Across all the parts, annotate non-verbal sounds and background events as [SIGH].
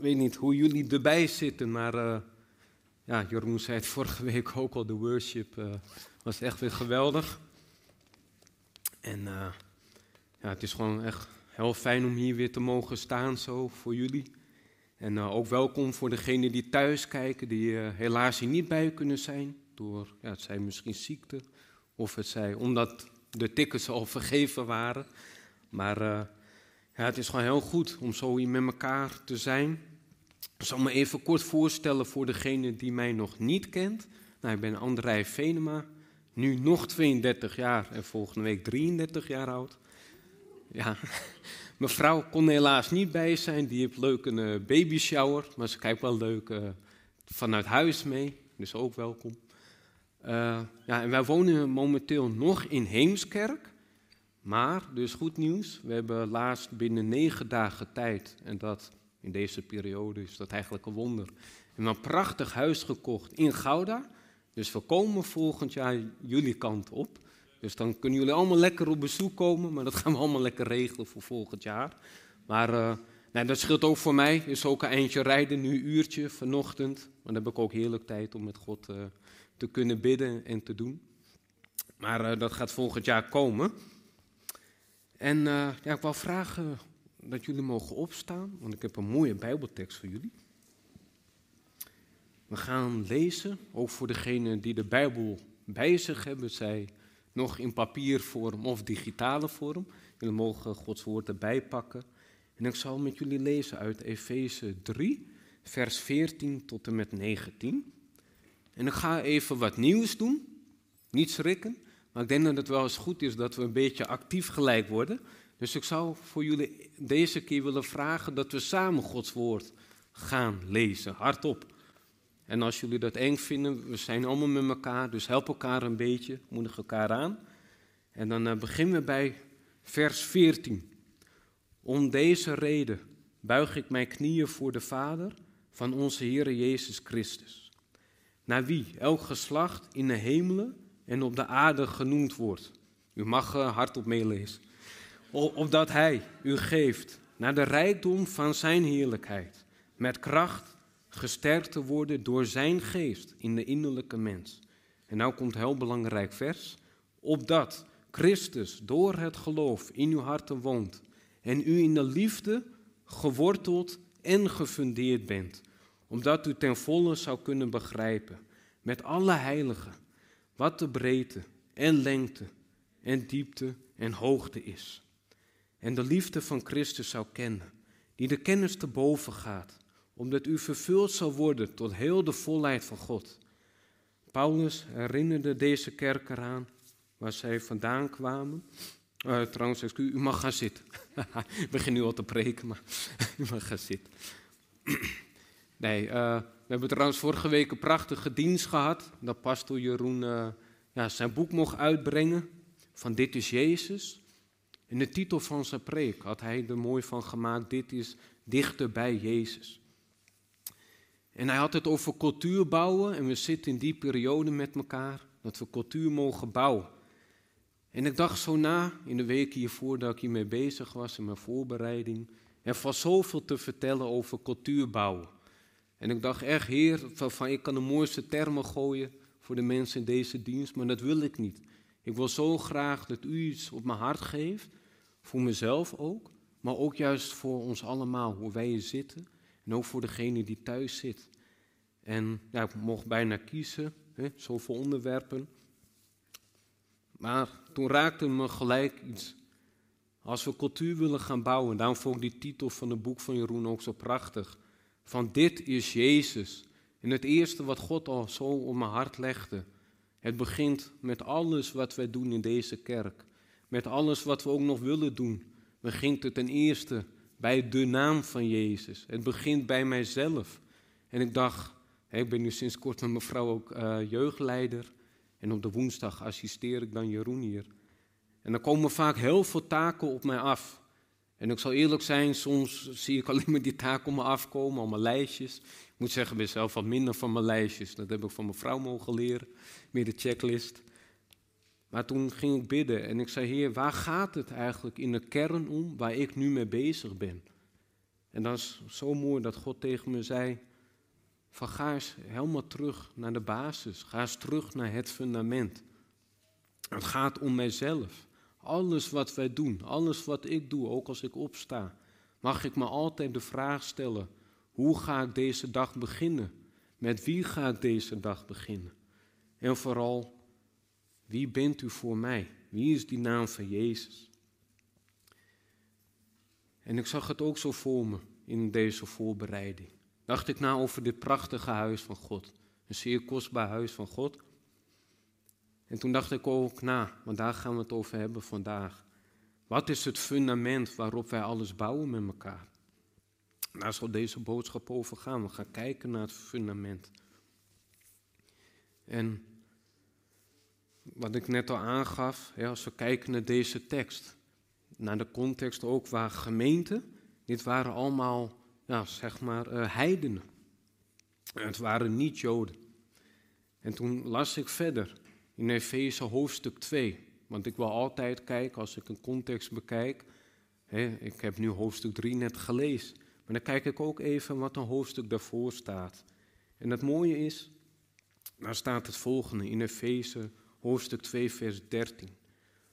weet niet hoe jullie erbij zitten, maar eh, ja, Jeroen zei het vorige week ook al, de worship eh, was echt weer geweldig. En ja, het is gewoon echt heel fijn om hier weer te mogen staan zo voor jullie. En ook welkom voor degenen die thuis kijken, die helaas hier niet bij kunnen zijn. Door, ja, het zijn misschien ziekte, of het zij omdat de tickets al [LAUGHS] vergeven waren. Maar ja, het is gewoon heel goed om zo hier met elkaar te zijn. Ik zal me even kort voorstellen voor degene die mij nog niet kent. Nou, ik ben André Venema, nu nog 32 jaar en volgende week 33 jaar oud. Ja, [LAUGHS] mijn vrouw kon helaas niet bij zijn, die heeft leuk een uh, baby shower, maar ze kijkt wel leuk uh, vanuit huis mee, dus ook welkom. Uh, ja, en wij wonen momenteel nog in Heemskerk. Maar, dus goed nieuws, we hebben laatst binnen negen dagen tijd, en dat in deze periode is dat eigenlijk een wonder, we een prachtig huis gekocht in Gouda. Dus we komen volgend jaar jullie kant op. Dus dan kunnen jullie allemaal lekker op bezoek komen, maar dat gaan we allemaal lekker regelen voor volgend jaar. Maar uh, nou, dat scheelt ook voor mij, is ook een eindje rijden, nu een uurtje vanochtend. Maar dan heb ik ook heerlijk tijd om met God uh, te kunnen bidden en te doen. Maar uh, dat gaat volgend jaar komen. En ja, ik wil vragen dat jullie mogen opstaan, want ik heb een mooie Bijbeltekst voor jullie. We gaan lezen, ook voor degenen die de Bijbel bij zich hebben, zij nog in papiervorm of digitale vorm. Jullie mogen Gods woord erbij pakken. En ik zal met jullie lezen uit Efeze 3, vers 14 tot en met 19. En ik ga even wat nieuws doen, niet schrikken. Maar ik denk dat het wel eens goed is dat we een beetje actief gelijk worden. Dus ik zou voor jullie deze keer willen vragen dat we samen Gods woord gaan lezen, hardop. En als jullie dat eng vinden, we zijn allemaal met elkaar, dus help elkaar een beetje, moedig elkaar aan. En dan uh, beginnen we bij vers 14. Om deze reden buig ik mijn knieën voor de Vader van onze Heer Jezus Christus. Naar wie elk geslacht in de hemelen en op de aarde genoemd wordt. U mag uh, hardop meelezen. Opdat Hij u geeft naar de rijkdom van Zijn heerlijkheid, met kracht gesterkt te worden door Zijn geest in de innerlijke mens. En nou komt een heel belangrijk vers. Opdat Christus door het geloof in uw harten woont en u in de liefde geworteld en gefundeerd bent, omdat u ten volle zou kunnen begrijpen, met alle heiligen, wat de breedte en lengte en diepte en hoogte is. En de liefde van Christus zou kennen, die de kennis te boven gaat, omdat u vervuld zal worden tot heel de volheid van God. Paulus herinnerde deze kerk eraan waar zij vandaan kwamen. Uh, trouwens, u mag gaan zitten. [LAUGHS] Ik begin nu al te preken, maar [LAUGHS] u mag gaan zitten. [CLEARS THROAT] nee, uh, we hebben trouwens vorige week een prachtige dienst gehad. Dat pastoor Jeroen uh, ja, zijn boek mocht uitbrengen. Van Dit is Jezus. In de titel van zijn preek had hij er mooi van gemaakt. Dit is dichter bij Jezus. En hij had het over cultuur bouwen. En we zitten in die periode met elkaar. Dat we cultuur mogen bouwen. En ik dacht zo na, in de weken hiervoor dat ik hiermee bezig was, in mijn voorbereiding. Er was zoveel te vertellen over cultuur bouwen. En ik dacht echt, Heer, van, ik kan de mooiste termen gooien voor de mensen in deze dienst, maar dat wil ik niet. Ik wil zo graag dat u iets op mijn hart geeft, voor mezelf ook, maar ook juist voor ons allemaal, hoe wij hier zitten en ook voor degene die thuis zit. En ja, ik mocht bijna kiezen, hè, zoveel onderwerpen. Maar toen raakte me gelijk iets. Als we cultuur willen gaan bouwen, daarom vond ik die titel van het boek van Jeroen ook zo prachtig van dit is Jezus. En het eerste wat God al zo op mijn hart legde. Het begint met alles wat wij doen in deze kerk. Met alles wat we ook nog willen doen. Begint het ten eerste bij de naam van Jezus. Het begint bij mijzelf. En ik dacht, ik ben nu sinds kort met mijn vrouw ook uh, jeugdleider. En op de woensdag assisteer ik dan Jeroen hier. En dan komen vaak heel veel taken op mij af. En ik zal eerlijk zijn, soms zie ik alleen maar die taken op me afkomen, al mijn lijstjes. Ik moet zeggen, ik ben zelf wat minder van mijn lijstjes. Dat heb ik van mijn vrouw mogen leren, meer de checklist. Maar toen ging ik bidden en ik zei, Heer, waar gaat het eigenlijk in de kern om waar ik nu mee bezig ben? En dat is zo mooi dat God tegen me zei, van ga eens helemaal terug naar de basis. Ga eens terug naar het fundament. Het gaat om mijzelf. Alles wat wij doen, alles wat ik doe, ook als ik opsta, mag ik me altijd de vraag stellen: hoe ga ik deze dag beginnen? Met wie ga ik deze dag beginnen? En vooral, wie bent u voor mij? Wie is die naam van Jezus? En ik zag het ook zo voor me in deze voorbereiding. Dacht ik na over dit prachtige huis van God. Een zeer kostbaar huis van God. En toen dacht ik ook na, want daar gaan we het over hebben vandaag. Wat is het fundament waarop wij alles bouwen met elkaar? Daar zal deze boodschap over gaan. We gaan kijken naar het fundament. En wat ik net al aangaf, als we kijken naar deze tekst, naar de context ook waar gemeenten, dit waren allemaal, ja, zeg maar, uh, heidenen. Het waren niet Joden. En toen las ik verder in Efeze hoofdstuk 2. Want ik wil altijd kijken, als ik een context bekijk. Hè, ik heb nu hoofdstuk 3 net gelezen. Maar dan kijk ik ook even wat een hoofdstuk daarvoor staat. En het mooie is, daar staat het volgende in Efeze hoofdstuk 2, vers 13.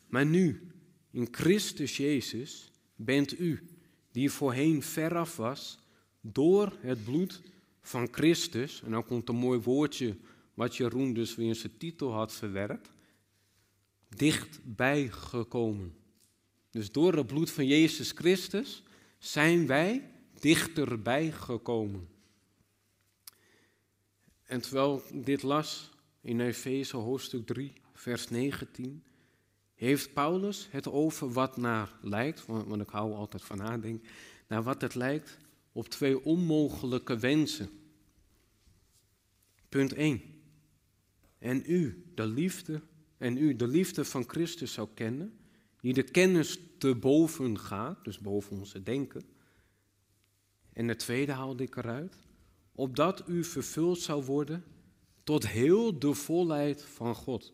Maar nu, in Christus Jezus, bent u, die voorheen veraf was, door het bloed van Christus, en dan komt een mooi woordje wat Jeroen dus weer in zijn titel had verwerkt, dichtbij gekomen. Dus door het bloed van Jezus Christus zijn wij dichterbij gekomen. En terwijl dit las in Efeze hoofdstuk 3, vers 19, heeft Paulus het over wat naar lijkt, want ik hou altijd van nadenken, naar wat het lijkt op twee onmogelijke wensen. Punt 1 en u de liefde en u de liefde van Christus zou kennen, die de kennis te boven gaat, dus boven onze denken. En de tweede haalde ik eruit, opdat u vervuld zou worden tot heel de volheid van God.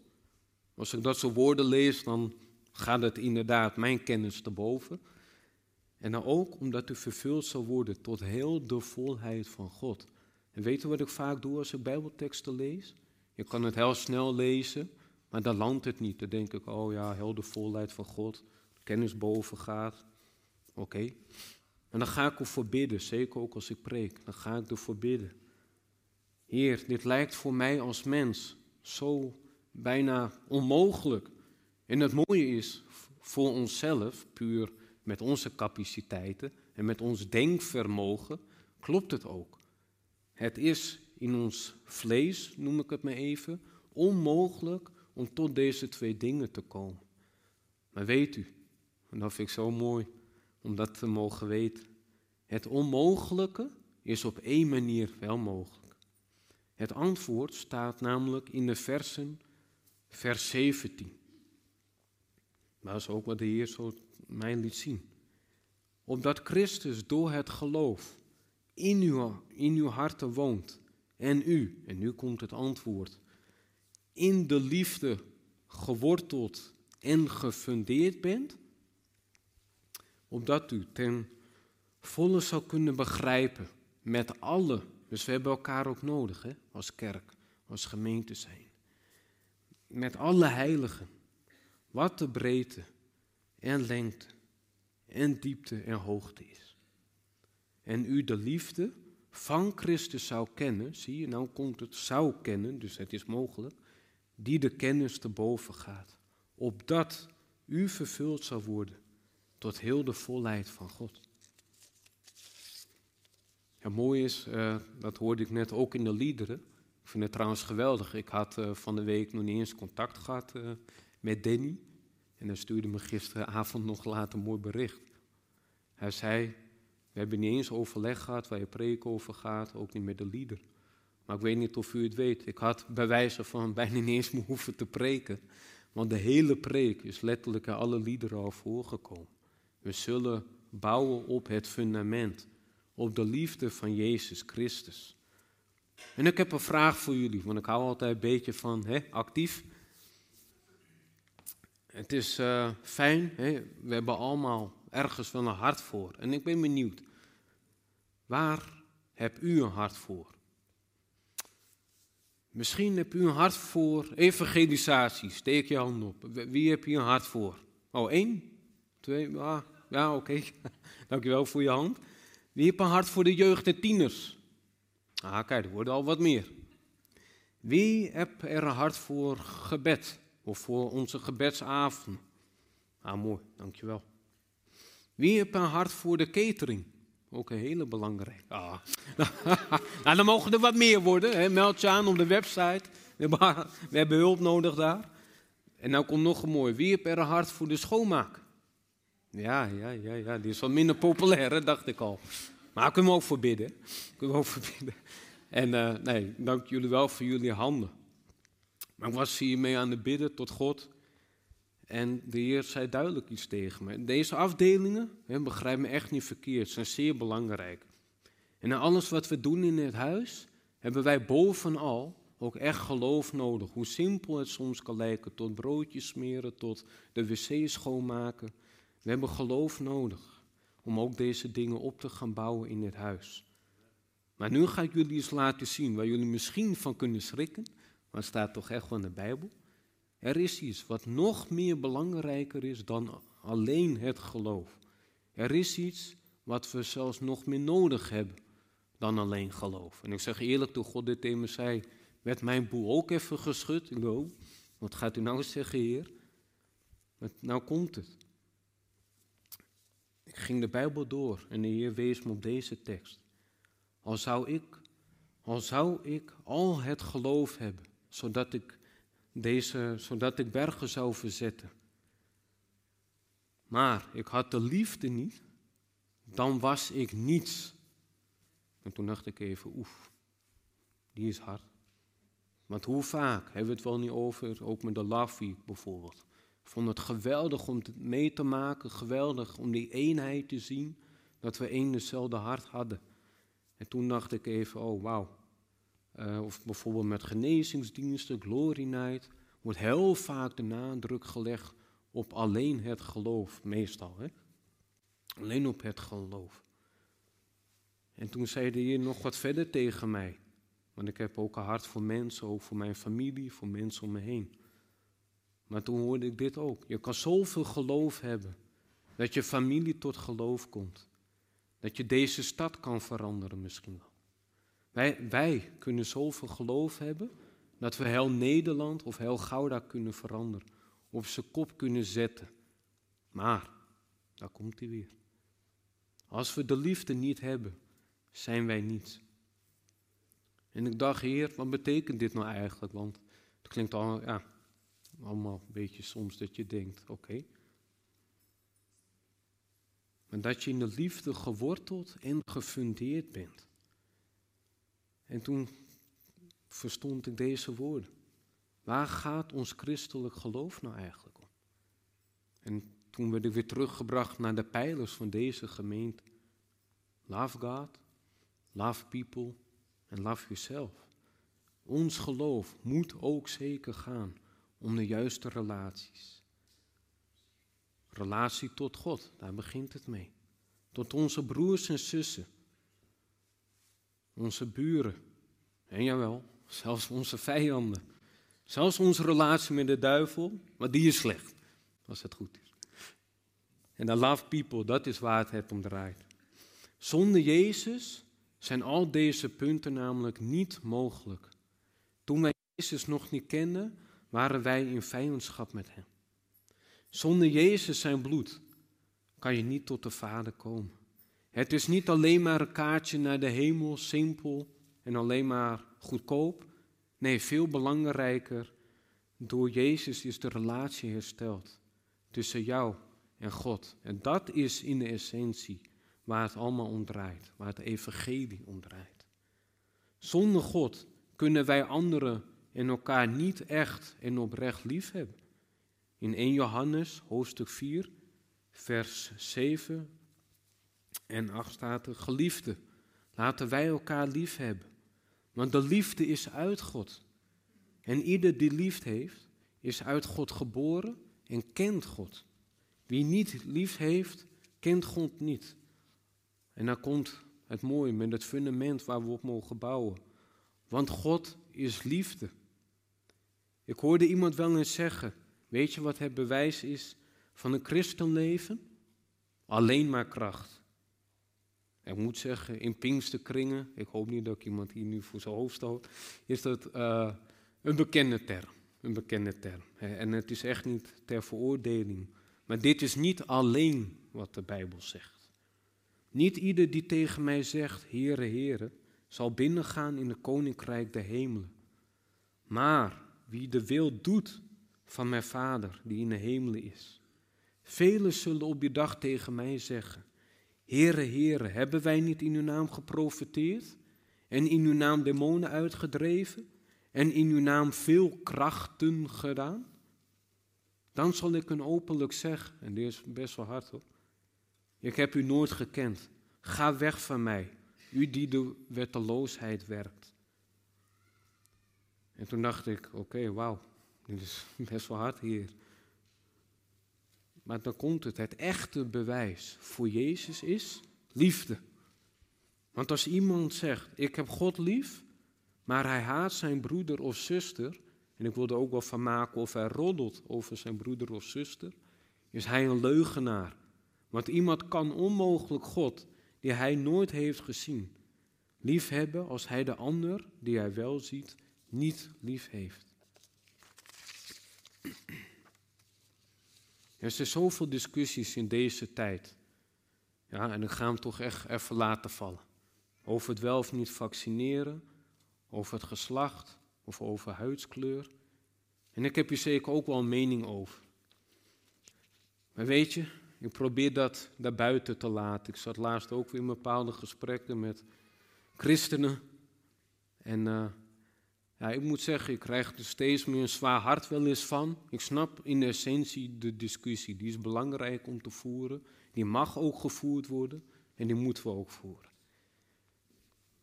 Als ik dat soort woorden lees, dan gaat het inderdaad mijn kennis te boven. En dan ook omdat u vervuld zou worden tot heel de volheid van God. En weet u wat ik vaak doe als ik Bijbelteksten lees? Je kan het heel snel lezen, maar dan landt het niet. Dan denk ik, oh ja, heel de volheid van God, kennis boven gaat. Oké. En dan ga ik ervoor bidden, zeker ook als ik preek. Dan ga ik ervoor bidden. Heer, dit lijkt voor mij als mens zo bijna onmogelijk. En het mooie is, voor onszelf, puur met onze capaciteiten en met ons denkvermogen, klopt het ook. Het is in ons vlees, noem ik het maar even, onmogelijk om tot deze twee dingen te komen. Maar weet u, en dat vind ik zo mooi om dat te mogen weten, het onmogelijke is op één manier wel mogelijk. Het antwoord staat namelijk in de versen, vers 17. Dat is ook wat de Heer zo mij liet zien. Opdat Christus door het geloof in uw, in uw harten woont en u, en nu komt het antwoord, in de liefde geworteld en gefundeerd bent, opdat u ten volle zou kunnen begrijpen met alle, dus we hebben elkaar ook nodig hè, als kerk, als gemeente zijn, met alle heiligen, wat de breedte en lengte en diepte en hoogte is. En u de liefde van Christus zou kennen, zie je, nou komt het zou kennen, dus het is mogelijk, die de kennis te boven gaat, opdat u vervuld zou worden tot heel de volheid van God. Ja, mooi is, uh, dat hoorde ik net ook in de liederen. Ik vind het trouwens geweldig. Ik had uh, van de week nog niet eens contact gehad uh, met Danny. En hij stuurde me gisteravond [LAUGHS] nog later een mooi bericht. Hij zei, We hebben niet eens overleg gehad waar je preek over gaat, ook niet met de lieder. Maar ik weet niet of u het weet. Ik had bij wijze van [LAUGHS] bijna niet eens meer hoeven te preken. Want de hele preek is letterlijk in alle liederen al voorgekomen. We zullen bouwen op het fundament, op de liefde van Jezus Christus. En ik heb een vraag voor jullie, want ik hou altijd een beetje van hè, actief. Het is uh, fijn, hè? we hebben allemaal ergens wel een hart voor. En ik ben benieuwd, waar heb u een hart voor? Misschien heb u een hart voor evangelisatie. Steek je hand op. Wie heb je een hart voor? Oh, één? Twee? Ah, ja, oké. Okay. [LAUGHS] Dankjewel voor je hand. Wie heeft een hart voor de jeugd en tieners? Ah, kijk, er worden al wat meer. Wie heeft er een hart voor gebed? Of voor onze gebedsavond? Ah, mooi, dankjewel. Wie heeft een hart voor de catering? Ook een hele belangrijke. Ah. [LAUGHS] nou, dan mogen er wat meer worden. Hè. Meld je aan op de website. We hebben, hulp nodig daar. En nou komt nog een mooi. Wie heeft er een hart voor de schoonmaak? Ja, ja, ja, ja. Die is wat minder populair, dacht ik al. Maar kunnen we ook voor bidden. Kunnen we ook voor bidden. En uh, nee, dank jullie wel voor jullie handen. Maar ik was hiermee aan het bidden tot God. En de Heer zei duidelijk iets tegen me. Deze afdelingen, hè, begrijp me echt niet verkeerd, zijn zeer belangrijk. En in alles wat we doen in het huis, hebben wij bovenal ook echt geloof nodig. Hoe simpel het soms kan lijken, tot broodjes smeren, tot de wc schoonmaken. We hebben geloof nodig om ook deze dingen op te gaan bouwen in het huis. Maar nu ga ik jullie eens laten zien waar jullie misschien van kunnen schrikken, maar het staat toch echt wel in de Bijbel. Er is iets wat nog meer belangrijker is dan alleen het geloof. Er is iets wat we zelfs nog meer nodig hebben dan alleen geloof. En ik zeg eerlijk, toen God dit me zei, werd mijn boel ook even geschud. Ik dacht, oh, wat gaat u nou zeggen, Heer? Nou komt het. Ik ging de Bijbel door en de Heer wees me op deze tekst. Al zou ik, al zou ik al het geloof hebben, zodat ik deze, zodat ik bergen zou verzetten. Maar ik had de liefde niet, dan was ik niets. En toen dacht ik even, oef, die is hard. Want hoe vaak hebben we het wel niet over, ook met de Love bijvoorbeeld. Vond het geweldig om het mee te maken, geweldig om die eenheid te zien, dat we één dezelfde hart hadden. En toen dacht ik even, oh wauw, uh, of bijvoorbeeld met genezingsdiensten, Glory Night, wordt heel vaak de nadruk gelegd op alleen het geloof, meestal. Hè? Alleen op het geloof. En toen zei de Heer nog wat verder tegen mij. Want ik heb ook een hart voor mensen, ook voor mijn familie, voor mensen om me heen. Maar toen hoorde ik dit ook. Je kan zoveel geloof hebben dat je familie tot geloof komt. Dat je deze stad kan veranderen misschien wel. Wij, kunnen zoveel geloof hebben dat we heel Nederland of heel Gouda kunnen veranderen. Op zijn kop kunnen zetten. Maar, daar komt hij weer. Als we de liefde niet hebben, zijn wij niets. En ik dacht, Heer, wat betekent dit nou eigenlijk? Want het klinkt al, ja, allemaal een beetje soms dat je denkt, oké. Maar dat je in de liefde geworteld en gefundeerd bent. En toen verstond ik deze woorden. Waar gaat ons christelijk geloof nou eigenlijk om? En toen werd ik weer teruggebracht naar de pijlers van deze gemeente. Love God, love people en love yourself. Ons geloof moet ook zeker gaan om de juiste relaties. Relatie tot God, daar begint het mee. Tot onze broers en zussen, onze buren en jawel, zelfs onze vijanden. Zelfs onze relatie met de duivel, maar die is slecht, als het goed is. En de love people, dat is waar het om draait. Zonder Jezus zijn al deze punten namelijk niet mogelijk. Toen wij Jezus nog niet kenden, waren wij in vijandschap met Hem. Zonder Jezus zijn bloed kan je niet tot de Vader komen. Het is niet alleen maar een kaartje naar de hemel, simpel en alleen maar goedkoop. Nee, veel belangrijker, door Jezus is de relatie hersteld tussen jou en God. En dat is in de essentie waar het allemaal om draait, waar het evangelie om draait. Zonder God kunnen wij anderen en elkaar niet echt en oprecht lief hebben. In 1 Johannes, hoofdstuk 4, vers 7 en 8 staat er, geliefde, laten wij elkaar lief hebben. Want de liefde is uit God. En ieder die lief heeft, is uit God geboren en kent God. Wie niet lief heeft, kent God niet. En dan komt het mooie met het fundament waar we op mogen bouwen. Want God is liefde. Ik hoorde iemand wel eens zeggen: Weet je wat het bewijs is van een christenleven? Alleen maar kracht. Ik moet zeggen, in Pinksterkringen, ik hoop niet dat ik iemand hier nu voor zijn hoofd stoot, is dat uh, een bekende term. Een bekende term. En het is echt niet ter veroordeling. Maar dit is niet alleen wat de Bijbel zegt. Niet ieder die tegen mij zegt, Heere, Heere, zal binnengaan in het koninkrijk der hemelen. Maar wie de wil doet van mijn Vader die in de hemelen is. Velen zullen op die dag tegen mij zeggen, Heere, Heere, hebben wij niet in uw naam geprofiteerd en in uw naam demonen uitgedreven en in uw naam veel krachten gedaan? Dan zal ik een openlijk zeggen, en dit is best wel hard hoor, ik heb u nooit gekend. Ga weg van mij, u die de wetteloosheid werkt. En toen dacht ik, oké, wauw, dit is [LAUGHS] best wel hard hier. Maar dan komt het, het echte bewijs voor Jezus is liefde. Want als iemand zegt, ik heb God lief, maar hij haat zijn broeder of zuster, en ik wil er ook wel van maken of hij roddelt over zijn broeder of zuster, is hij een leugenaar. Want iemand kan onmogelijk God, die hij nooit heeft gezien, lief hebben als hij de ander, die hij wel ziet, niet lief heeft. Er zijn zoveel discussies in deze tijd. Ja, en ik ga hem toch echt even laten vallen. Over het wel of niet vaccineren, over het geslacht of over huidskleur. En ik heb hier zeker ook wel een mening over. Maar weet je, ik probeer dat daarbuiten te laten. Ik zat laatst ook weer in bepaalde gesprekken met christenen. En uh, ja, ik moet zeggen, ik krijg er steeds meer een zwaar hart wel eens van. Ik snap in de essentie de discussie. Die is belangrijk om te voeren. Die mag ook gevoerd worden en die moeten we ook voeren.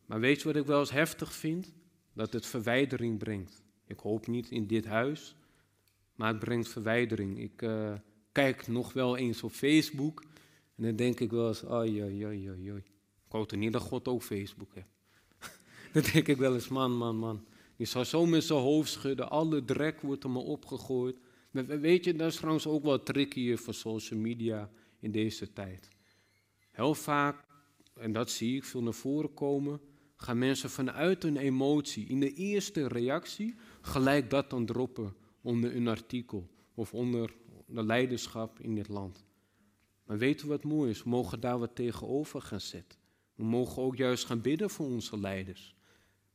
Maar weet je wat ik wel eens heftig vind? Dat het verwijdering brengt. Ik hoop niet in dit huis, maar het brengt verwijdering. Ik uh, kijk nog wel eens op Facebook en dan denk ik wel eens, oi, oi, oi, oi. Ik hoop er niet dat God ook Facebook heeft. [LAUGHS] dan denk ik wel eens, man, man, man. Je zou zo met zijn hoofd schudden, alle drek wordt er maar opgegooid. Maar weet je, dat is trouwens ook wel tricky voor social media in deze tijd. Heel vaak, en dat zie ik veel naar voren komen, gaan mensen vanuit een emotie, in de eerste reactie, gelijk dat dan droppen onder een artikel of onder de leiderschap in dit land. Maar weten we wat mooi is? We mogen daar wat tegenover gaan zetten. We mogen ook juist gaan bidden voor onze leiders.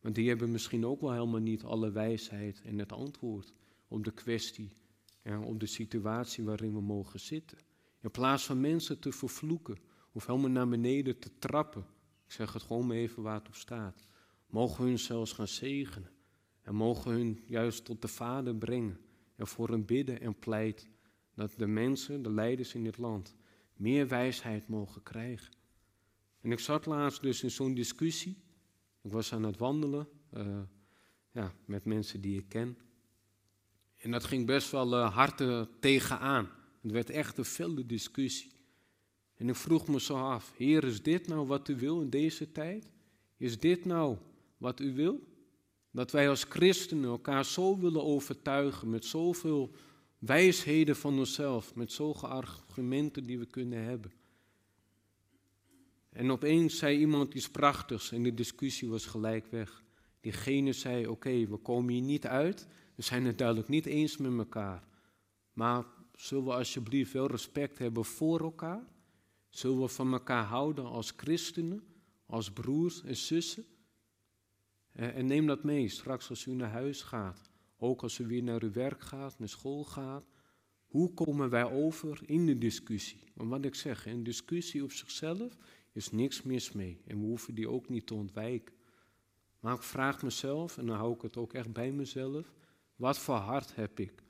Want die hebben misschien ook wel helemaal niet alle wijsheid en het antwoord op de kwestie, ja, op de situatie waarin we mogen zitten. In plaats van mensen te vervloeken of helemaal naar beneden te trappen, ik zeg het gewoon maar even waar het op staat, mogen we hun zelfs gaan zegenen. En mogen hun juist tot de Vader brengen en voor hen bidden en pleit dat de mensen, de leiders in dit land, meer wijsheid mogen krijgen. En ik zat laatst dus in zo'n discussie ik was aan het wandelen uh, ja, met mensen die ik ken. En dat ging best wel uh, hard uh, tegenaan. Het werd echt een felle discussie. En ik vroeg me zo af, Heer, is dit nou wat u wil in deze tijd? Is dit nou wat u wil? Dat wij als christenen elkaar zo willen overtuigen met zoveel wijsheden van onszelf, met zoveel argumenten die we kunnen hebben. En opeens zei iemand iets prachtigs en de discussie was gelijk weg. Diegene zei: Oké, we komen hier niet uit, we zijn het duidelijk niet eens met elkaar. Maar zullen we alsjeblieft wel respect hebben voor elkaar? Zullen we van elkaar houden als christenen, als broers en zussen? En neem dat mee straks als u naar huis gaat, ook als u weer naar uw werk gaat, naar school gaat. Hoe komen wij over in de discussie? Want wat ik zeg, een discussie op zichzelf is niks mis mee en we hoeven die ook niet te ontwijken. Maar ik vraag mezelf, en dan hou ik het ook echt bij mezelf, wat voor hart heb ik?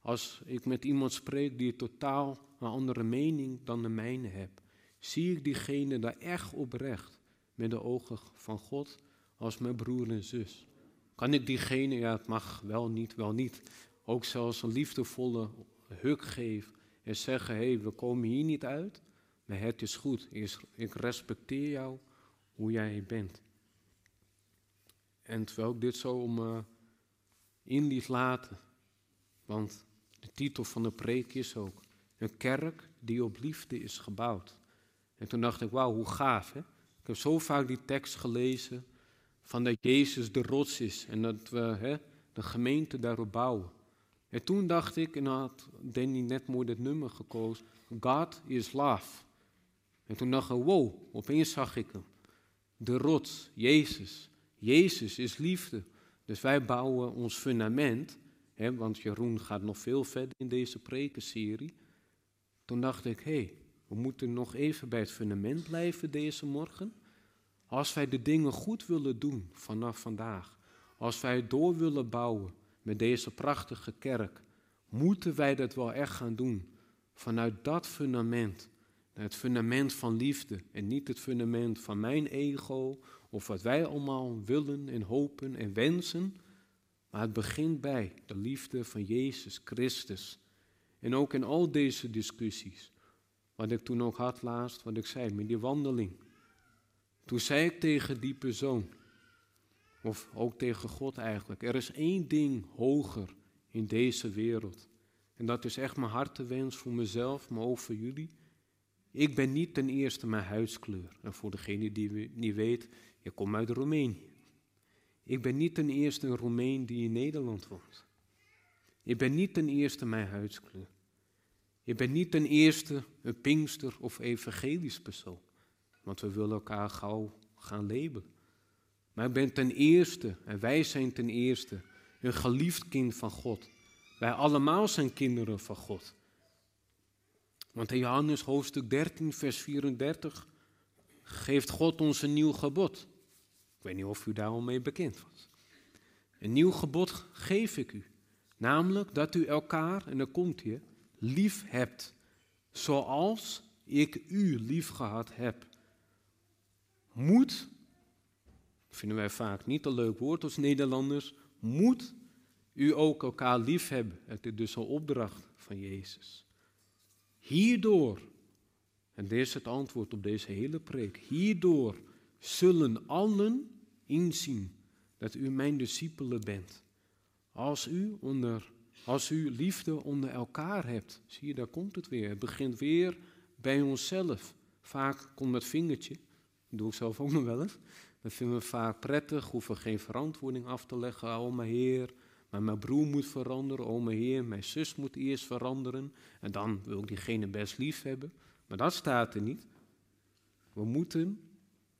Als ik met iemand spreek die totaal een andere mening dan de mijne heb, zie ik diegene daar echt oprecht met de ogen van God als mijn broer en zus? Kan ik diegene, ja het mag wel niet, wel niet, ook zelfs een liefdevolle huk geven en zeggen, hé, hey, we komen hier niet uit, maar het is goed, ik respecteer jou hoe jij bent. En terwijl ik dit zo om uh, in liet laten, want de titel van de preek is ook een kerk die op liefde is gebouwd. En toen dacht ik, wauw, hoe gaaf hè. Ik heb zo vaak die tekst gelezen van dat Jezus de rots is en dat we hè, de gemeente daarop bouwen. En toen dacht ik, en had Danny net mooi dat nummer gekozen, God is love. En toen dacht ik, wow, opeens zag ik hem. De rots, Jezus. Jezus is liefde. Dus wij bouwen ons fundament, hè, want Jeroen gaat nog veel verder in deze prekenserie. Toen dacht ik, hé, hey, we moeten nog even bij het fundament blijven deze morgen. Als wij de dingen goed willen doen vanaf vandaag, als wij door willen bouwen met deze prachtige kerk, moeten wij dat wel echt gaan doen. Vanuit dat fundament, het fundament van liefde en niet het fundament van mijn ego of wat wij allemaal willen en hopen en wensen. Maar het begint bij de liefde van Jezus Christus. En ook in al deze discussies, wat ik toen ook had laatst, wat ik zei met die wandeling. Toen zei ik tegen die persoon, of ook tegen God eigenlijk, er is één ding hoger in deze wereld. En dat is echt mijn hartewens voor mezelf, maar ook voor jullie. Ik ben niet ten eerste mijn huidskleur. En voor degene die niet weet, ik kom uit Roemenië. Ik ben niet ten eerste een Roemeen die in Nederland woont. Ik ben niet ten eerste mijn huidskleur. Ik ben niet ten eerste een pinkster of evangelisch persoon. Want we willen elkaar gauw gaan labelen. Maar ik ben ten eerste, en wij zijn ten eerste, een geliefd kind van God. Wij allemaal zijn kinderen van God. Want in Johannes hoofdstuk 13, vers 34 geeft God ons een nieuw gebod. Ik weet niet of u daar al mee bekend was. Een nieuw gebod geef ik u. Namelijk dat u elkaar, en dan komt hier, lief hebt. Zoals ik u lief gehad heb. Moet, vinden wij vaak niet een leuk woord als Nederlanders, moet u ook elkaar lief hebben. Het is dus een opdracht van Jezus. Hierdoor, en dit is het antwoord op deze hele preek, hierdoor zullen allen inzien dat u mijn discipelen bent. Als u, onder, als u liefde onder elkaar hebt, zie je, daar komt het weer. Het begint weer bij onszelf. Vaak komt dat vingertje, dat doe ik zelf ook nog wel eens. Dat vinden we vaak prettig, hoeven geen verantwoording af te leggen. Oh mijn Heer, maar mijn broer moet veranderen. Oh mijn Heer, mijn zus moet eerst veranderen. En dan wil ik diegene best lief hebben. Maar dat staat er niet. We moeten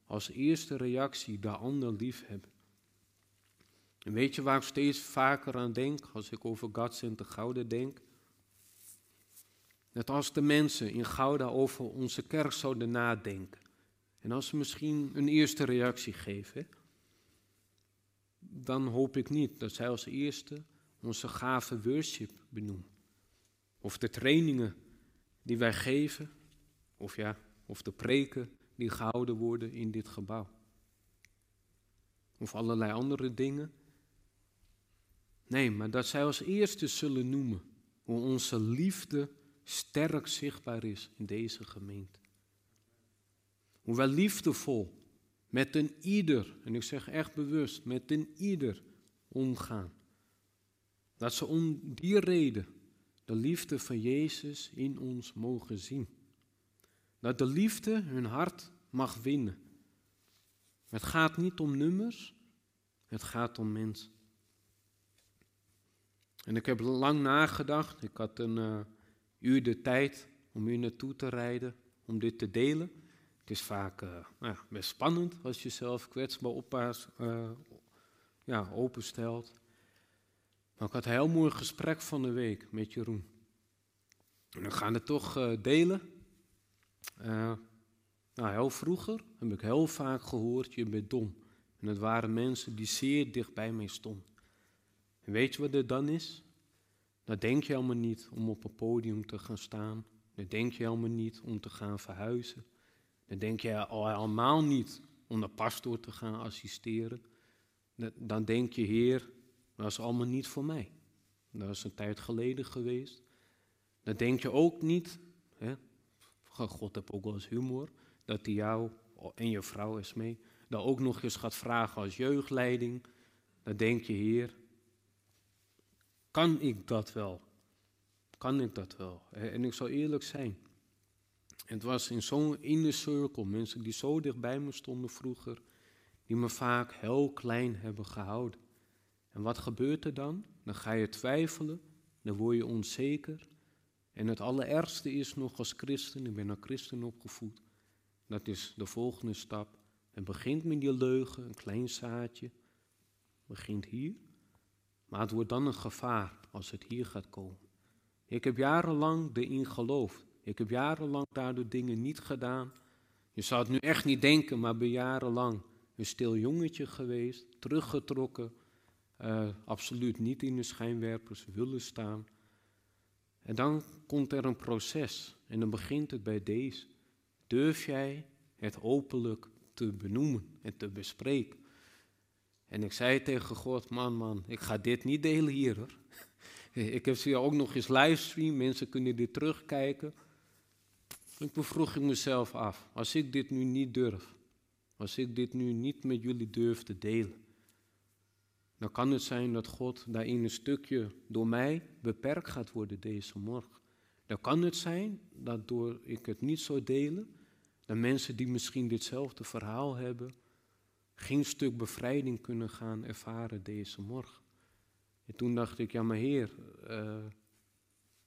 als eerste reactie de ander lief hebben. En weet je waar ik steeds vaker aan denk als ik over Gods en de Gouden denk? Dat als de mensen in Gouda over onze kerk zouden nadenken. En als ze misschien een eerste reactie geven. Dan hoop ik niet dat zij als eerste onze gave worship benoemen. Of de trainingen die wij geven. Of ja, of de preken die gehouden worden in dit gebouw. Of allerlei andere dingen. Nee, maar dat zij als eerste zullen noemen hoe onze liefde sterk zichtbaar is in deze gemeente. Hoe wij liefdevol met een ieder, en ik zeg echt bewust, met een ieder omgaan. Dat ze om die reden de liefde van Jezus in ons mogen zien. Dat de liefde hun hart mag winnen. Het gaat niet om nummers, het gaat om mensen. En ik heb lang nagedacht. Ik had een uh, uur de tijd om hier naartoe te rijden, om dit te delen. Het is vaak uh, nou, best spannend als je jezelf kwetsbaar uh, ja, openstelt. Maar ik had een heel mooi gesprek van de week met Jeroen. En we gaan het toch delen. Nou, heel vroeger heb ik heel vaak gehoord, je bent dom. En het waren mensen die zeer dicht bij mij stonden. En weet je wat er dan is? Dan denk je helemaal niet om op een podium te gaan staan. Dan denk je helemaal niet om te gaan verhuizen. Dan denk je al helemaal niet om de pastoor te gaan assisteren. Dan denk je, Heer, dat is allemaal niet voor mij. Dat is een tijd geleden geweest. Dan denk je ook niet, hè, God heeft ook wel eens humor, dat hij jou en je vrouw is mee, dan ook nog eens gaat vragen als jeugdleiding. Dan denk je, Heer, kan ik dat wel? Kan ik dat wel? En ik zal eerlijk zijn. Het was in zo'n inner circle, mensen die zo dichtbij me stonden vroeger, die me vaak heel klein hebben gehouden. En wat gebeurt er dan? Dan ga je twijfelen, dan word je onzeker. En het allerergste is nog als christen, ik ben als christen opgevoed, dat is de volgende stap. Het begint met die leugen, een klein zaadje, begint hier. Maar het wordt dan een gevaar als het hier gaat komen. Ik heb jarenlang erin geloofd. Ik heb jarenlang daardoor dingen niet gedaan. Je zou het nu echt niet denken, maar ben jarenlang een stil jongetje geweest, teruggetrokken, uh, absoluut niet in de schijnwerpers willen staan. En dan komt er een proces en dan begint het bij deze. Durf jij het openlijk te benoemen en te bespreken? En ik zei tegen God, man, man, ik ga dit niet delen hier hoor. [LAUGHS] Ik heb ze ook nog eens livestream, mensen kunnen dit terugkijken. Ik bevroeg ik mezelf af, als ik dit nu niet durf, als ik dit nu niet met jullie durf te delen, dan kan het zijn dat God daarin een stukje door mij beperkt gaat worden deze morgen. Dan kan het zijn dat door ik het niet zou delen, dat mensen die misschien ditzelfde verhaal hebben, geen stuk bevrijding kunnen gaan ervaren deze morgen. En toen dacht ik, ja maar Heer, uh,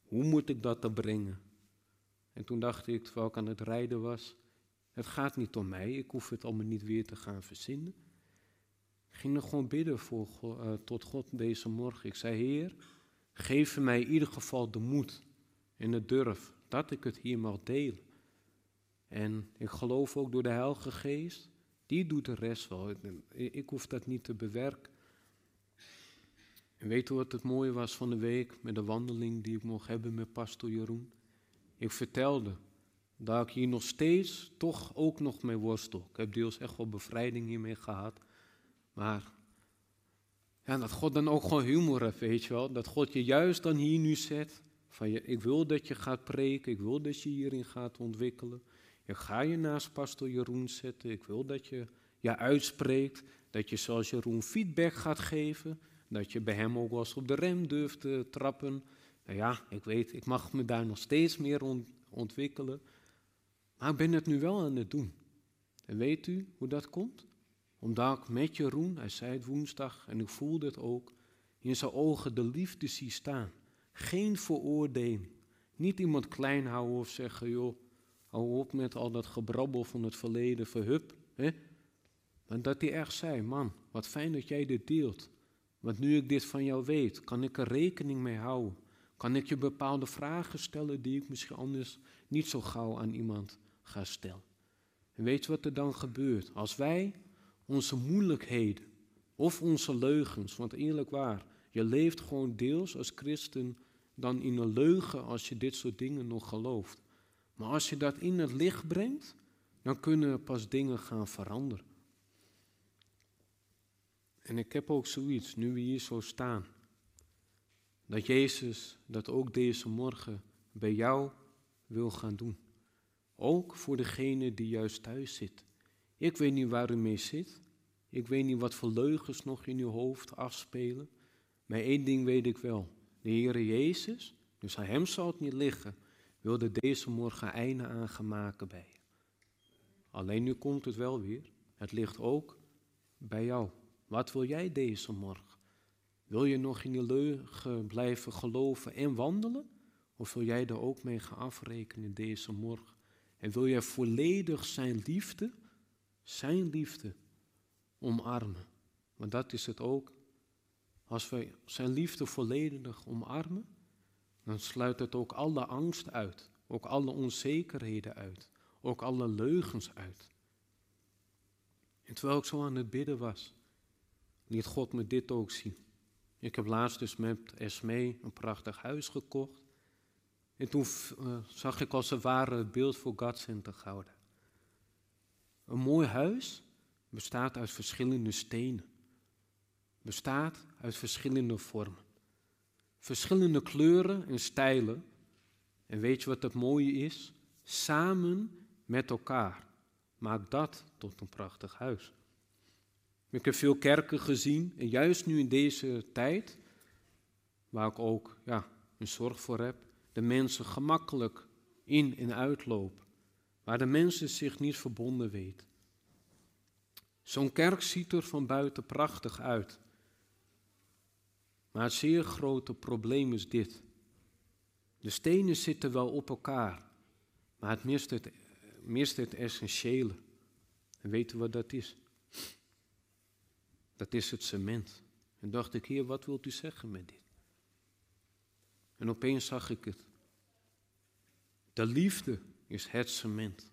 hoe moet ik dat dan brengen? En toen dacht ik, terwijl ik aan het rijden was, het gaat niet om mij, ik hoef het allemaal niet weer te gaan verzinnen. Ik ging er gewoon bidden voor, uh, tot God deze morgen. Ik zei, Heer, geef mij in ieder geval de moed en de durf dat ik het hier mag delen. En ik geloof ook door de Heilige Geest, die doet de rest wel. Ik hoef dat niet te bewerken. En weet u wat het mooie was van de week met de wandeling die ik mocht hebben met pastor Jeroen? Ik vertelde dat ik hier nog steeds toch ook nog mee worstel. Ik heb deels echt wel bevrijding hiermee gehad. Maar ja, dat God dan ook gewoon humor heeft, weet je wel. Dat God je juist dan hier nu zet. Van je, ik wil dat je gaat preken, ik wil dat je hierin gaat ontwikkelen. Ik ga je naast pastor Jeroen zetten. Ik wil dat je je uitspreekt. Dat je zoals Jeroen feedback gaat geven. Dat je bij hem ook wel eens op de rem durft te trappen. Nou ja, ik weet, ik mag me daar nog steeds meer ontwikkelen. Maar ik ben het nu wel aan het doen. En weet u hoe dat komt? Omdat ik met Jeroen, hij zei het woensdag en ik voelde het ook, in zijn ogen de liefde zie staan. Geen veroordeling. Niet iemand klein houden of zeggen, joh, hou op met al dat gebrabbel van het verleden, verhup. Hè? Dat hij echt zei, man, wat fijn dat jij dit deelt. Want nu ik dit van jou weet, kan ik er rekening mee houden. Kan ik je bepaalde vragen stellen die ik misschien anders niet zo gauw aan iemand ga stellen. En weet je wat er dan gebeurt? Als wij onze moeilijkheden of onze leugens, want eerlijk waar, je leeft gewoon deels als christen dan in een leugen als je dit soort dingen nog gelooft. Maar als je dat in het licht brengt, dan kunnen pas dingen gaan veranderen. En ik heb ook zoiets, nu we hier zo staan, dat Jezus dat ook deze morgen bij jou wil gaan doen. Ook voor degene die juist thuis zit. Ik weet niet waar u mee zit. Ik weet niet wat voor leugens nog in uw hoofd afspelen. Maar één ding weet ik wel. De Heere Jezus, dus aan hem zal het niet liggen, wilde deze morgen einde aan gaan maken bij je. Alleen nu komt het wel weer. Het ligt ook bij jou. Wat wil jij deze morgen? Wil je nog in die leugen blijven geloven en wandelen? Of wil jij er ook mee gaan afrekenen deze morgen? En wil jij volledig zijn liefde, zijn liefde, omarmen? Want dat is het ook. Als wij zijn liefde volledig omarmen, dan sluit het ook alle angst uit, ook alle onzekerheden uit, ook alle leugens uit. En terwijl ik zo aan het bidden was, liet God me dit ook zien. Ik heb laatst dus met Esme een prachtig huis gekocht. En toen uh, zag ik als het ware het beeld voor God Center Gouda. Een mooi huis bestaat uit verschillende stenen. Bestaat uit verschillende vormen. Verschillende kleuren en stijlen. En weet je wat het mooie is? Samen met elkaar maakt dat tot een prachtig huis. Ik heb veel kerken gezien en juist nu in deze tijd, waar ik ook ja, een zorg voor heb, de mensen gemakkelijk in en uitlopen, waar de mensen zich niet verbonden weten. Zo'n kerk ziet er van buiten prachtig uit. Maar het zeer grote probleem is dit. De stenen zitten wel op elkaar, maar het mist het, mist het essentiële. En weten wat dat is? Dat is het cement. En dacht ik, heer, wat wilt u zeggen met dit? En opeens zag ik het. De liefde is het cement.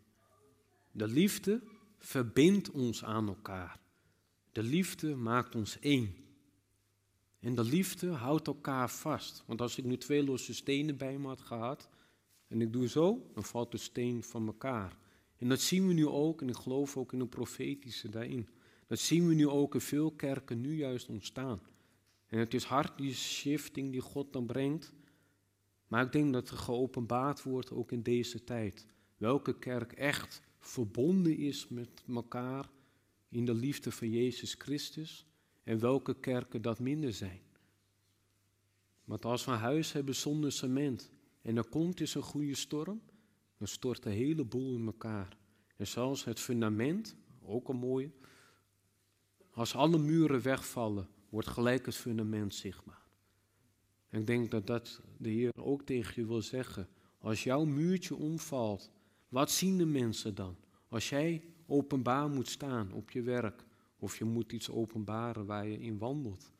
De liefde verbindt ons aan elkaar. De liefde maakt ons één. En de liefde houdt elkaar vast. Want als ik nu twee losse stenen bij me had gehad en ik doe zo, dan valt de steen van elkaar. En dat zien we nu ook, en ik geloof ook in de profetische daarin. Dat zien we nu ook in veel kerken nu juist ontstaan. En het is hard die shifting die God dan brengt. Maar ik denk dat er geopenbaard wordt ook in deze tijd. Welke kerk echt verbonden is met elkaar in de liefde van Jezus Christus. En welke kerken dat minder zijn. Want als we een huis hebben zonder cement en er komt eens een goede storm, dan stort de hele boel in elkaar. En zelfs het fundament, ook een mooie, als alle muren wegvallen, wordt gelijk het fundament zichtbaar. En ik denk dat dat de Heer ook tegen je wil zeggen. Als jouw muurtje omvalt, wat zien de mensen dan? Als jij openbaar moet staan op je werk, of je moet iets openbaren waar je in wandelt,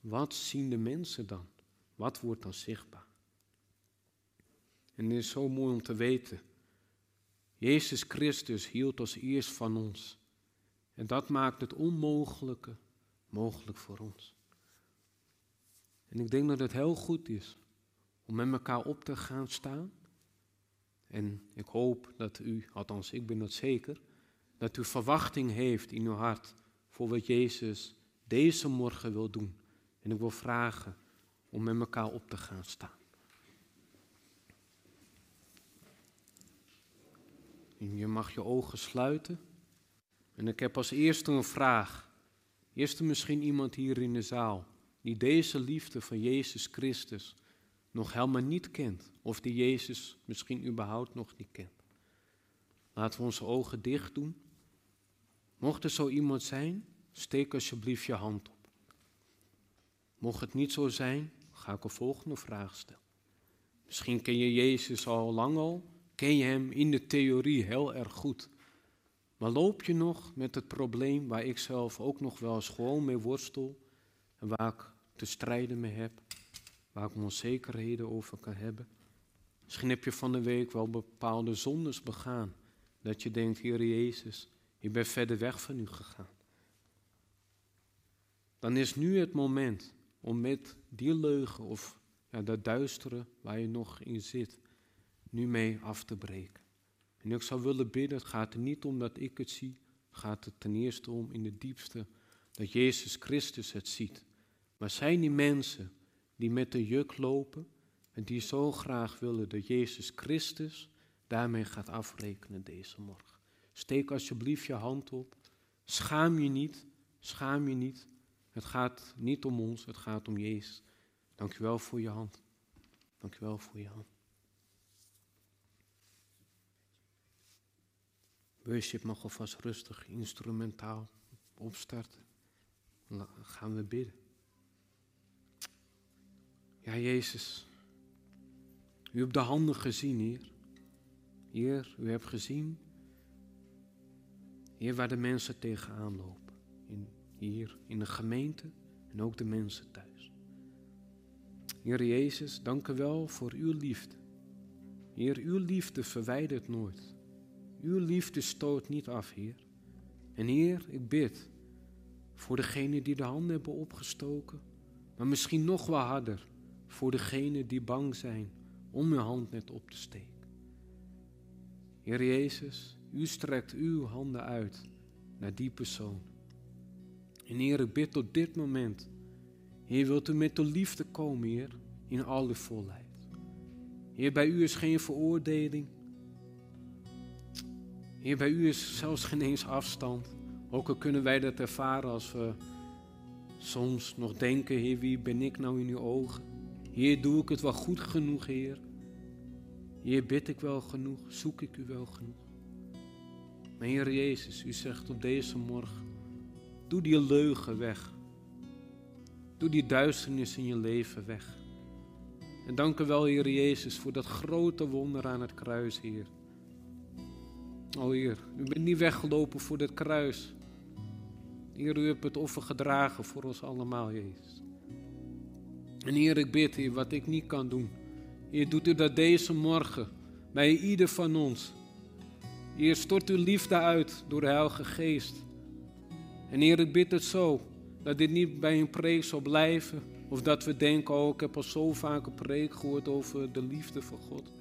wat zien de mensen dan? Wat wordt dan zichtbaar? En het is zo mooi om te weten. Jezus Christus hield ons eerst van ons. En dat maakt het onmogelijke mogelijk voor ons. En ik denk dat het heel goed is om met elkaar op te gaan staan. En ik hoop dat u, althans ik ben dat zeker, dat u verwachting heeft in uw hart voor wat Jezus deze morgen wil doen. En ik wil vragen om met elkaar op te gaan staan. Je mag je ogen sluiten. En ik heb als eerste een vraag. Eerst misschien iemand hier in de zaal die deze liefde van Jezus Christus nog helemaal niet kent. Of die Jezus misschien überhaupt nog niet kent. Laten we onze ogen dicht doen. Mocht er zo iemand zijn, steek alsjeblieft je hand op. Mocht het niet zo zijn, ga ik een volgende vraag stellen. Misschien ken je Jezus al lang al, ken je Hem in de theorie heel erg goed. Maar loop je nog met het probleem waar ik zelf ook nog wel eens gewoon mee worstel en waar ik te strijden mee heb, waar ik onzekerheden over kan hebben? Misschien heb je van de week wel bepaalde zondes begaan, dat je denkt, Heer Jezus, ik ben verder weg van u gegaan. Dan is nu het moment om met die leugen of ja, dat duistere waar je nog in zit, nu mee af te breken. En ik zou willen bidden, het gaat er niet om dat ik het zie, het gaat er ten eerste om in het diepste dat Jezus Christus het ziet. Maar zijn die mensen die met de juk lopen en die zo graag willen dat Jezus Christus daarmee gaat afrekenen deze morgen? Steek alsjeblieft je hand op. Schaam je niet, schaam je niet. Het gaat niet om ons, het gaat om Jezus. Dank u wel voor je hand. Dank u wel voor je hand. Worship mag alvast rustig, instrumentaal opstarten. Dan gaan we bidden. Ja, Jezus. U hebt de handen gezien, Heer. Heer, u hebt gezien Heer, waar de mensen tegenaan lopen. In, hier in de gemeente en ook de mensen thuis. Heer Jezus, dank u wel voor uw liefde. Heer, uw liefde verwijdert nooit. Uw liefde stoot niet af, Heer. En Heer, ik bid voor degenen die de handen hebben opgestoken, maar misschien nog wel harder voor degenen die bang zijn om hun hand net op te steken. Heer Jezus, u strekt uw handen uit naar die persoon. En Heer, ik bid tot dit moment. Heer, wilt u met de liefde komen, Heer, in alle volheid. Heer, bij u is geen veroordeling. Heer, bij u is zelfs geen eens afstand. Ook al kunnen wij dat ervaren als we soms nog denken, Heer, wie ben ik nou in uw ogen? Heer, doe ik het wel goed genoeg, Heer? Heer, bid ik wel genoeg? Zoek ik u wel genoeg? Maar Heer Jezus, u zegt op deze morgen, doe die leugen weg. Doe die duisternis in je leven weg. En dank u wel, Heer Jezus, voor dat grote wonder aan het kruis, Heer. O Heer, u bent niet weggelopen voor dit kruis. Heer, u hebt het offer gedragen voor ons allemaal, Jezus. En Heer, ik bid, Heer, wat ik niet kan doen. Heer, doet u dat deze morgen bij ieder van ons. Heer, stort uw liefde uit door de Heilige Geest. En Heer, ik bid het zo, dat dit niet bij een preek zal blijven. Of dat we denken, oh, ik heb al zo vaak een preek gehoord over de liefde van God.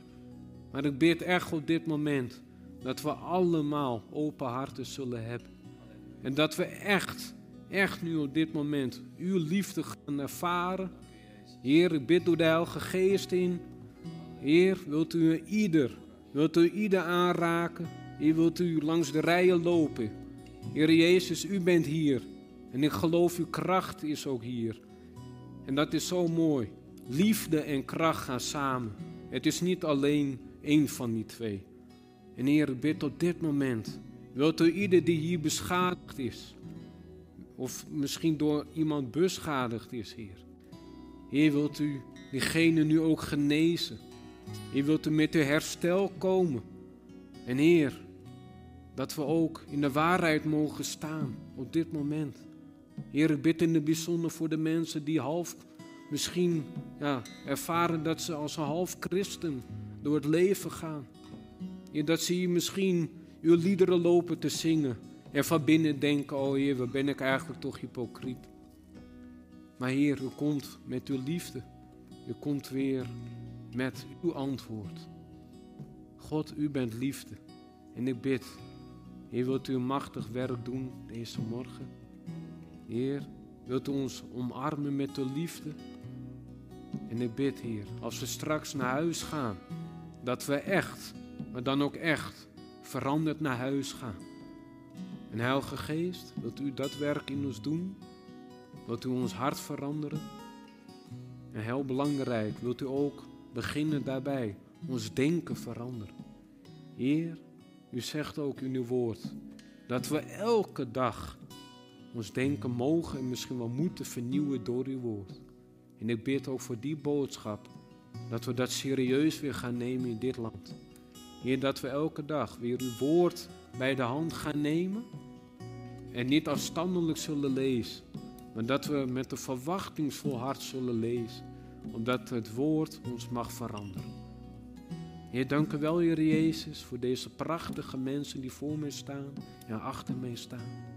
Maar ik bid echt op dit moment dat we allemaal open harten zullen hebben. En dat we echt, echt nu op dit moment uw liefde gaan ervaren. Heer, ik bid door de Heilige Geest in. Heer, wilt u ieder, wilt u ieder aanraken? Heer, wilt u langs de rijen lopen? Heer Jezus, u bent hier. En ik geloof uw kracht is ook hier. En dat is zo mooi. Liefde en kracht gaan samen. Het is niet alleen één van die twee. En Heer, ik bid op dit moment. Wilt u ieder die hier beschadigd is, of misschien door iemand beschadigd is, Heer. Heer, wilt u diegene nu ook genezen. Heer, wilt u met uw herstel komen. En Heer, dat we ook in de waarheid mogen staan op dit moment. Heer, ik bid in het bijzonder voor de mensen die half misschien ja, ervaren dat ze als een half christen door het leven gaan. Heer, dat ze hier misschien uw liederen lopen te zingen en van binnen denken, oh Heer, wat ben ik eigenlijk toch hypocriet. Maar Heer, u komt met uw liefde. U komt weer met uw antwoord. God, u bent liefde. En ik bid, Heer, wilt u een machtig werk doen deze morgen? Heer, wilt u ons omarmen met de liefde? En ik bid, Heer, als we straks naar huis gaan, dat we echt, maar dan ook echt, veranderd naar huis gaan. En Heilige Geest, wilt u dat werk in ons doen? Wilt u ons hart veranderen? En heel belangrijk, wilt u ook beginnen daarbij, ons denken veranderen? Heer, u zegt ook in uw woord dat we elke dag ons denken mogen en misschien wel moeten vernieuwen door uw woord. En ik bid ook voor die boodschap, dat we dat serieus weer gaan nemen in dit land. Heer, dat we elke dag weer uw woord bij de hand gaan nemen en niet afstandelijk zullen lezen, maar dat we met een verwachtingsvol hart zullen lezen, omdat het woord ons mag veranderen. Heer, dank u wel, Heer Jezus, voor deze prachtige mensen die voor mij staan en achter mij staan.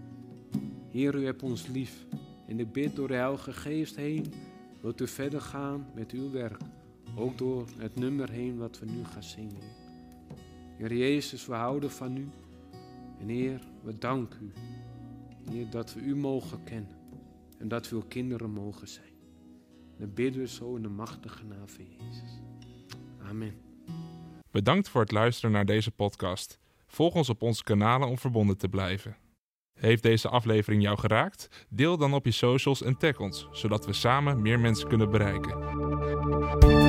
Heer, u hebt ons lief. En ik bid door de Heilige Geest heen, wilt u verder gaan met uw werk. Ook door het nummer heen wat we nu gaan zingen. Heer Jezus, we houden van u. En Heer, we danken u. Heer, dat we u mogen kennen. En dat we uw kinderen mogen zijn. Dan bidden we zo in de machtige naam van Jezus. Amen. Bedankt voor het luisteren naar deze podcast. Volg ons op onze kanalen om verbonden te blijven. Heeft deze aflevering jou geraakt? Deel dan op je socials en tag ons, zodat we samen meer mensen kunnen bereiken.